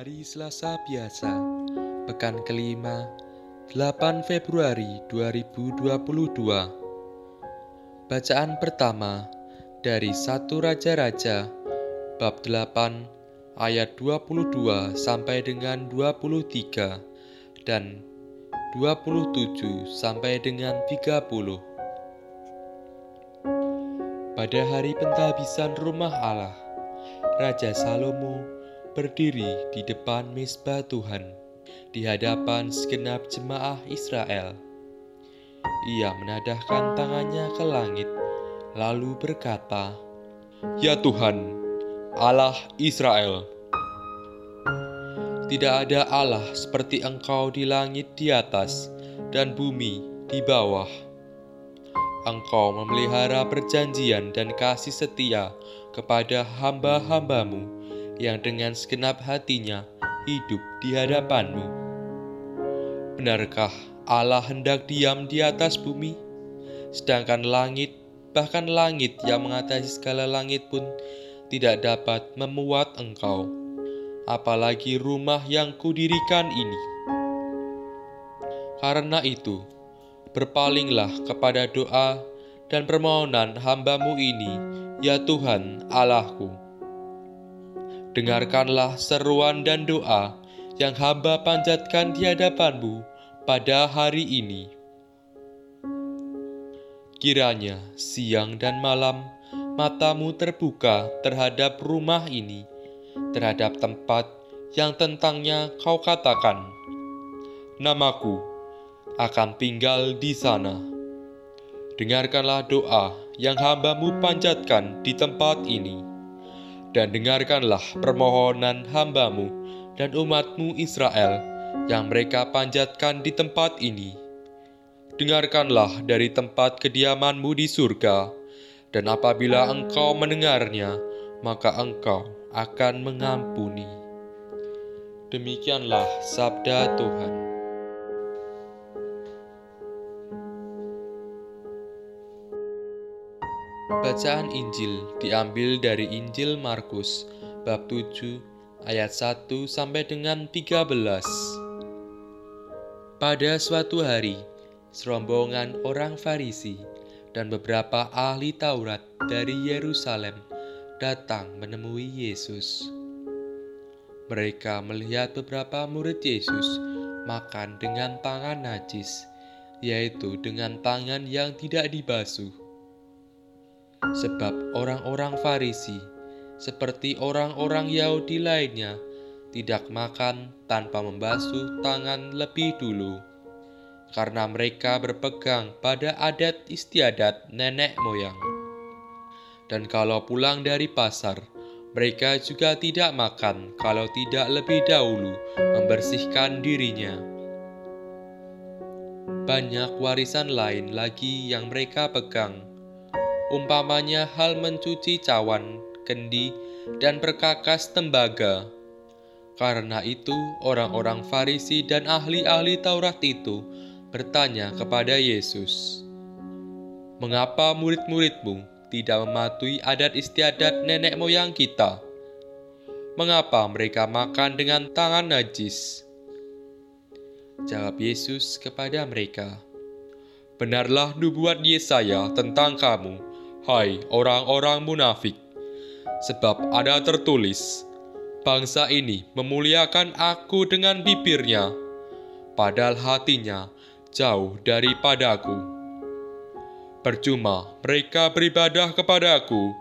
Hari Selasa biasa, pekan kelima, 8 Februari 2022. Bacaan pertama dari satu Raja-Raja, bab 8, ayat 22 sampai dengan 23 dan 27 sampai dengan 30. Pada hari pentabisan rumah Allah, Raja Salomo berdiri di depan mesbah Tuhan di hadapan segenap jemaah Israel. Ia menadahkan tangannya ke langit, lalu berkata, "Ya Tuhan, Allah Israel, tidak ada Allah seperti Engkau di langit di atas dan bumi di bawah." Engkau memelihara perjanjian dan kasih setia kepada hamba-hambamu yang dengan segenap hatinya hidup di hadapanmu. Benarkah Allah hendak diam di atas bumi? Sedangkan langit, bahkan langit yang mengatasi segala langit pun tidak dapat memuat engkau. Apalagi rumah yang kudirikan ini. Karena itu, berpalinglah kepada doa dan permohonan hambamu ini, ya Tuhan Allahku. Dengarkanlah seruan dan doa yang hamba panjatkan di hadapanmu pada hari ini. Kiranya siang dan malam matamu terbuka terhadap rumah ini, terhadap tempat yang tentangnya kau katakan, Namaku akan tinggal di sana. Dengarkanlah doa yang hambamu panjatkan di tempat ini, dan dengarkanlah permohonan hambamu dan umatmu Israel yang mereka panjatkan di tempat ini. Dengarkanlah dari tempat kediamanmu di surga, dan apabila engkau mendengarnya, maka engkau akan mengampuni. Demikianlah sabda Tuhan. Bacaan Injil diambil dari Injil Markus bab 7 ayat 1 sampai dengan 13. Pada suatu hari, serombongan orang Farisi dan beberapa ahli Taurat dari Yerusalem datang menemui Yesus. Mereka melihat beberapa murid Yesus makan dengan tangan najis, yaitu dengan tangan yang tidak dibasuh sebab orang-orang Farisi, seperti orang-orang Yahudi lainnya, tidak makan tanpa membasuh tangan lebih dulu, karena mereka berpegang pada adat istiadat nenek moyang. Dan kalau pulang dari pasar, mereka juga tidak makan kalau tidak lebih dahulu membersihkan dirinya. Banyak warisan lain lagi yang mereka pegang umpamanya hal mencuci cawan, kendi, dan perkakas tembaga. Karena itu, orang-orang Farisi dan ahli-ahli Taurat itu bertanya kepada Yesus, "Mengapa murid-muridmu tidak mematuhi adat istiadat nenek moyang kita? Mengapa mereka makan dengan tangan najis?" Jawab Yesus kepada mereka, "Benarlah nubuat Yesaya tentang kamu." Hai orang-orang munafik, sebab ada tertulis, bangsa ini memuliakan aku dengan bibirnya, padahal hatinya jauh daripadaku. Percuma mereka beribadah kepadaku,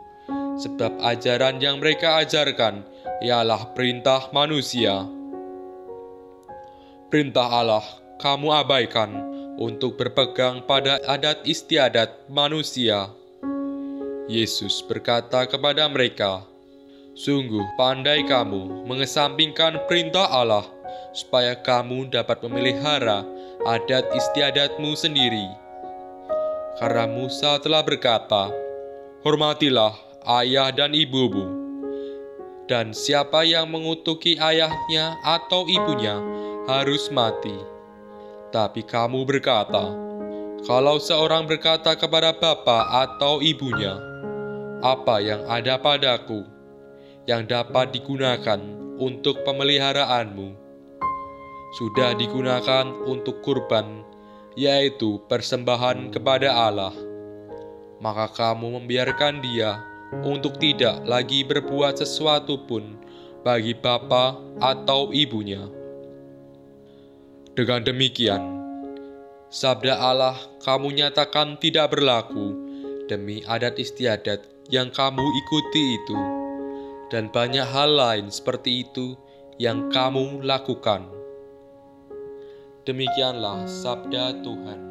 sebab ajaran yang mereka ajarkan ialah perintah manusia. Perintah Allah kamu abaikan untuk berpegang pada adat istiadat manusia. Yesus berkata kepada mereka, "Sungguh pandai kamu mengesampingkan perintah Allah, supaya kamu dapat memelihara adat istiadatmu sendiri. Karena Musa telah berkata, Hormatilah ayah dan ibumu, dan siapa yang mengutuki ayahnya atau ibunya harus mati. Tapi kamu berkata, kalau seorang berkata kepada bapa atau ibunya, apa yang ada padaku yang dapat digunakan untuk pemeliharaanmu. Sudah digunakan untuk kurban, yaitu persembahan kepada Allah. Maka kamu membiarkan dia untuk tidak lagi berbuat sesuatu pun bagi bapa atau ibunya. Dengan demikian, sabda Allah kamu nyatakan tidak berlaku demi adat istiadat yang kamu ikuti itu, dan banyak hal lain seperti itu yang kamu lakukan. Demikianlah sabda Tuhan.